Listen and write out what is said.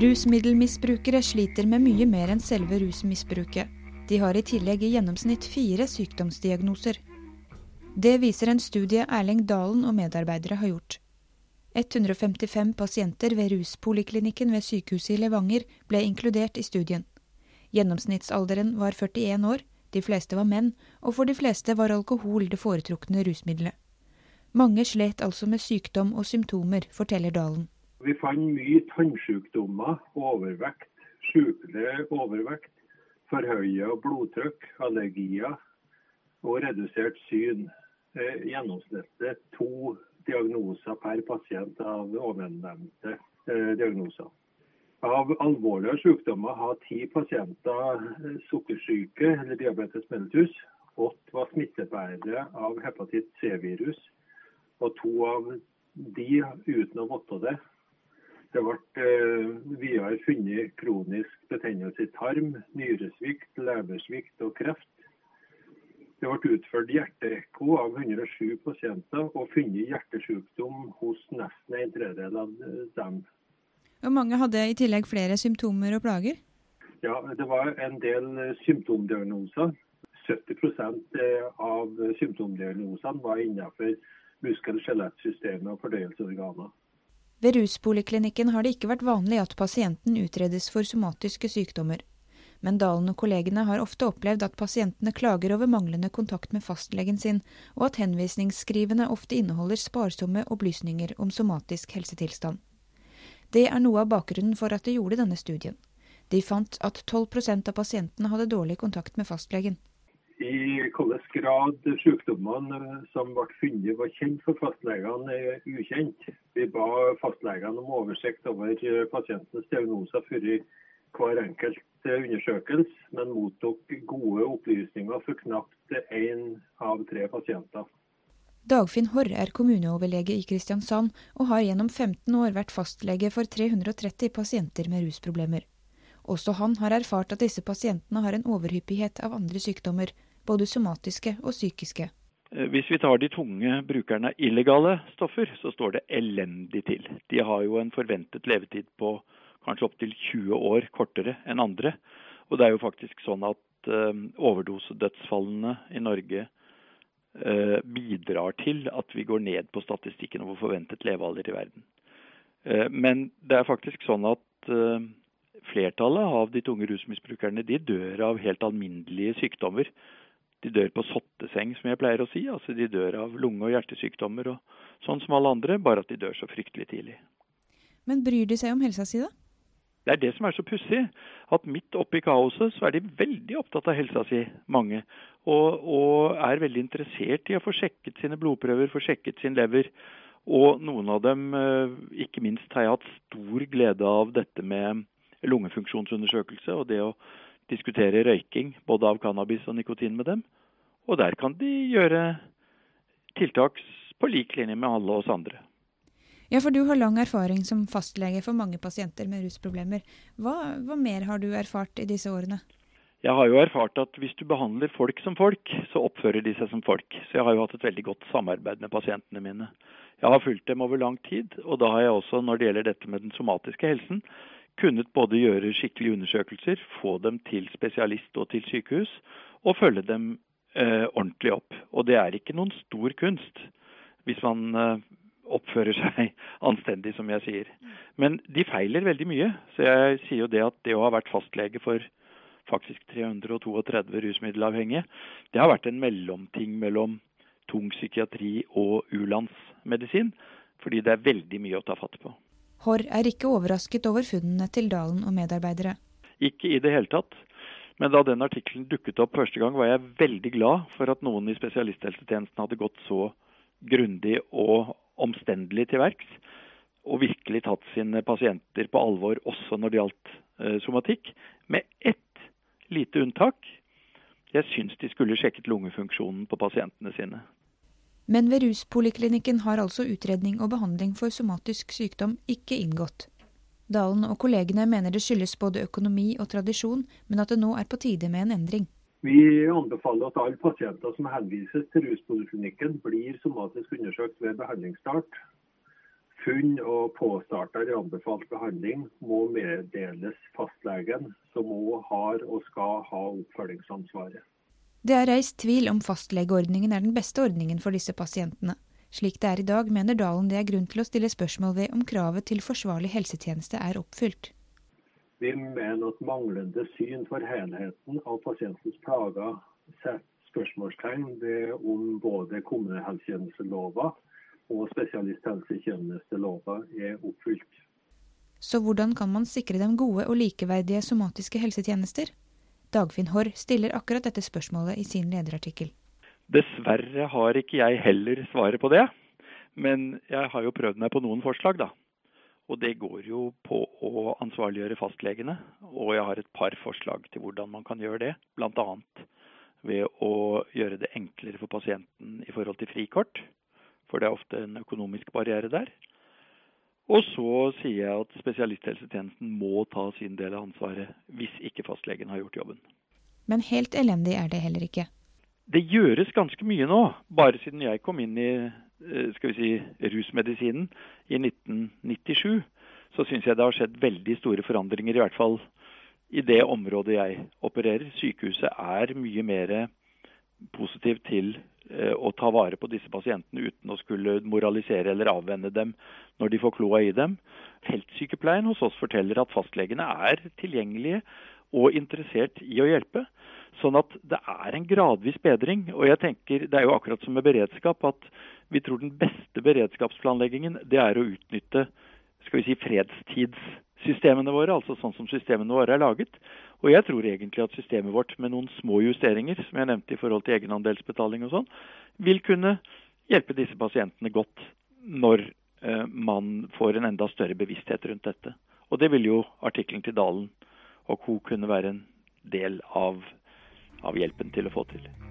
Rusmiddelmisbrukere sliter med mye mer enn selve rusmisbruket. De har i tillegg i gjennomsnitt fire sykdomsdiagnoser. Det viser en studie Erling Dalen og medarbeidere har gjort. 155 pasienter ved ruspoliklinikken ved sykehuset i Levanger ble inkludert i studien. Gjennomsnittsalderen var 41 år, de fleste var menn, og for de fleste var alkohol det foretrukne rusmiddelet. Mange slet altså med sykdom og symptomer, forteller Dalen. Vi fant mye tannsykdommer, overvekt, sjukelig overvekt, forhøya blodtrykk, allergier og redusert syn. Eh, gjennomsnittlig to diagnoser per pasient av ovennevnte eh, diagnoser. Av alvorlige sykdommer har ti pasienter sukkersyke eller diabetes mellitus. Åtte var smittebærere av hepatitt C-virus, og to av de uten å vite det. Det ble eh, videre funnet kronisk betennelse i tarm, nyresvikt, leversvikt og kreft. Det ble utført hjerteekko av 107 pasienter og funnet hjertesykdom hos nesten en tredjedel av dem. Og mange hadde i tillegg flere symptomer og plager? Ja, det var en del symptomdiagnoser. 70% av symptomdiagnosene var innenfor muskel-skjelettsystemet og fordøyelsesorganer. Ved ruspoliklinikken har det ikke vært vanlig at pasienten utredes for somatiske sykdommer men Dalen og kollegene har ofte opplevd at pasientene klager over manglende kontakt med fastlegen sin, og at henvisningsskrivene ofte inneholder sparsomme opplysninger om somatisk helsetilstand. Det er noe av bakgrunnen for at de gjorde denne studien. De fant at 12% av pasientene hadde dårlig kontakt med fastlegen. I hvilken grad sykdommene som ble funnet var kjent for fastlegene, er ukjent. Vi ba fastlegene om oversikt over pasientens diagnoser før hver enkelt undersøkelse, men mottok gode opplysninger for knapt én av tre pasienter. Dagfinn Horre er kommuneoverlege i Kristiansand, og har gjennom 15 år vært fastlege for 330 pasienter med rusproblemer. Også han har erfart at disse pasientene har en overhyppighet av andre sykdommer, både somatiske og psykiske. Eh, hvis vi tar de tunge brukerne av illegale stoffer, så står det elendig til. De har jo en forventet levetid på kanskje opptil 20 år kortere enn andre. Og det er jo faktisk sånn at uh, overdosedødsfallene i Norge uh, bidrar til at vi går ned på statistikken over forventet levealder i verden. Men det er faktisk sånn at flertallet av de tunge rusmisbrukerne de dør av helt alminnelige sykdommer. De dør på sotteseng, som jeg pleier å si. Altså de dør av lunge- og hjertesykdommer og sånn som alle andre, bare at de dør så fryktelig tidlig. Men bryr de seg om helsa si, da? Det er det som er så pussig. At midt oppi kaoset så er de veldig opptatt av helsa si, mange. Og, og, er veldig interessert i å få sjekket sine blodprøver, få sjekket sin lever. Og noen av dem, eh, ikke minst, har jeg hatt stor glede av dette med lungefunksjonsundersøkelse og det å diskutere røyking, både av cannabis og nikotin med dem. Og der kan de gjøre tiltak på lik linje med alle oss andre. Ja, for du har lang erfaring som fastlege for mange pasienter med rusproblemer. Hva, hva, mer har du erfart i disse årene? Jeg har jo erfart at hvis du behandler folk som folk, så oppfører de seg som folk. Så jeg har jo hatt et veldig godt samarbeid med pasientene mine. Jeg har fulgt dem over lang tid, og da har jeg også, når det gjelder dette med den somatiske helsen, kunnet både gjøre skikkelige undersøkelser, få dem til spesialist og til sykehus, og følge dem eh, ordentlig opp. Og det er ikke noen stor kunst hvis man eh, oppfører seg anstendig, som jeg sier. Men de feiler veldig mye. Så jeg sier jo det at det å ha vært fastlege for faktisk 332 rusmiddelavhengige, det har vært en mellomting mellom tung psykiatri og u-landsmedisin. Fordi det er veldig mye å ta fatt på. Horr er ikke overrasket over funnene til Dalen og medarbeidere. Ikke i det hele tatt. Men da den artikkelen dukket opp første gang, var jeg veldig glad for at noen i spesialisthelsetjenesten hadde gått så grundig og omstendelig til verks. Og virkelig tatt sine pasienter på alvor også når det gjaldt eh, somatikk. Med ett lite unntak. Jeg syns de skulle sjekket lungefunksjonen på pasientene sine. Men ved ruspoliklinikken har altså utredning og behandling for somatisk sykdom ikke inngått. Dalen og kollegene mener det skyldes både økonomi og tradisjon, men at det nå er på tide med en endring. Vi anbefaler at alle pasienter som henvises til ruspoliklinikken, blir somatisk undersøkt ved behandlingsstart. funn og påstarter anbefalt behandling må meddeles fastlegen, som òg har og skal ha oppfølgingsansvaret. Det er reist tvil om fastlegeordningen er den beste ordningen for disse pasientene. Slik det er i dag, mener Dalen det er grunn til å stille spørsmål ved om kravet til forsvarlig helsetjeneste er oppfylt. Vi mener at manglende syn for helheten av pasientens plager setter spørsmålstegn ved om både kommunehelsetjenestelova og spesialisthelsetjenestelova er oppfylt. Så hvordan kan man sikre dem gode og likeverdige somatiske helsetjenester? Dagfinn Haarr stiller akkurat dette spørsmålet i sin lederartikkel. Dessverre har ikke jeg heller svaret på det. Men jeg har jo prøvd meg på noen forslag, da. Og det går jo på å ansvarliggjøre fastlegene. Og jeg har et par forslag til hvordan man kan gjøre det. Bl.a. ved å gjøre det enklere for pasienten i forhold til frikort. For det er ofte en økonomisk barriere der. Og så sier jeg at spesialisthelsetjenesten må ta sin del av ansvaret hvis ikke fastlegen har gjort jobben. Men helt elendig er det heller ikke det gjøres ganske mye nå. Bare siden jeg kom inn i eh, skal vi si, rusmedisinen i 1997, så syns jeg det har skjedd veldig store forandringer. I hvert fall i det området jeg opererer. Sykehuset er mye mer positiv til å ta vare på disse pasientene uten å skulle moralisere eller avvenne dem når de får kloa i dem. Feltsykepleien hos oss forteller at fastlegene er tilgjengelige og interessert i å hjelpe. Sånn at det er en gradvis bedring. Og jeg tenker, det er jo akkurat som med beredskap, at vi tror den beste beredskapsplanleggingen det er å utnytte skal vi si, fredstidssystemene våre, altså sånn som systemene våre er laget. Og jeg tror egentlig at systemet vårt med noen små justeringer, som jeg nevnte i forhold til egenandelsbetaling og sånn, vil kunne hjelpe disse pasientene godt når eh, man får en enda større bevissthet rundt dette. Og det vil jo artikkelen til Dalen og co. kunne være en del av av hjelpen til å få til.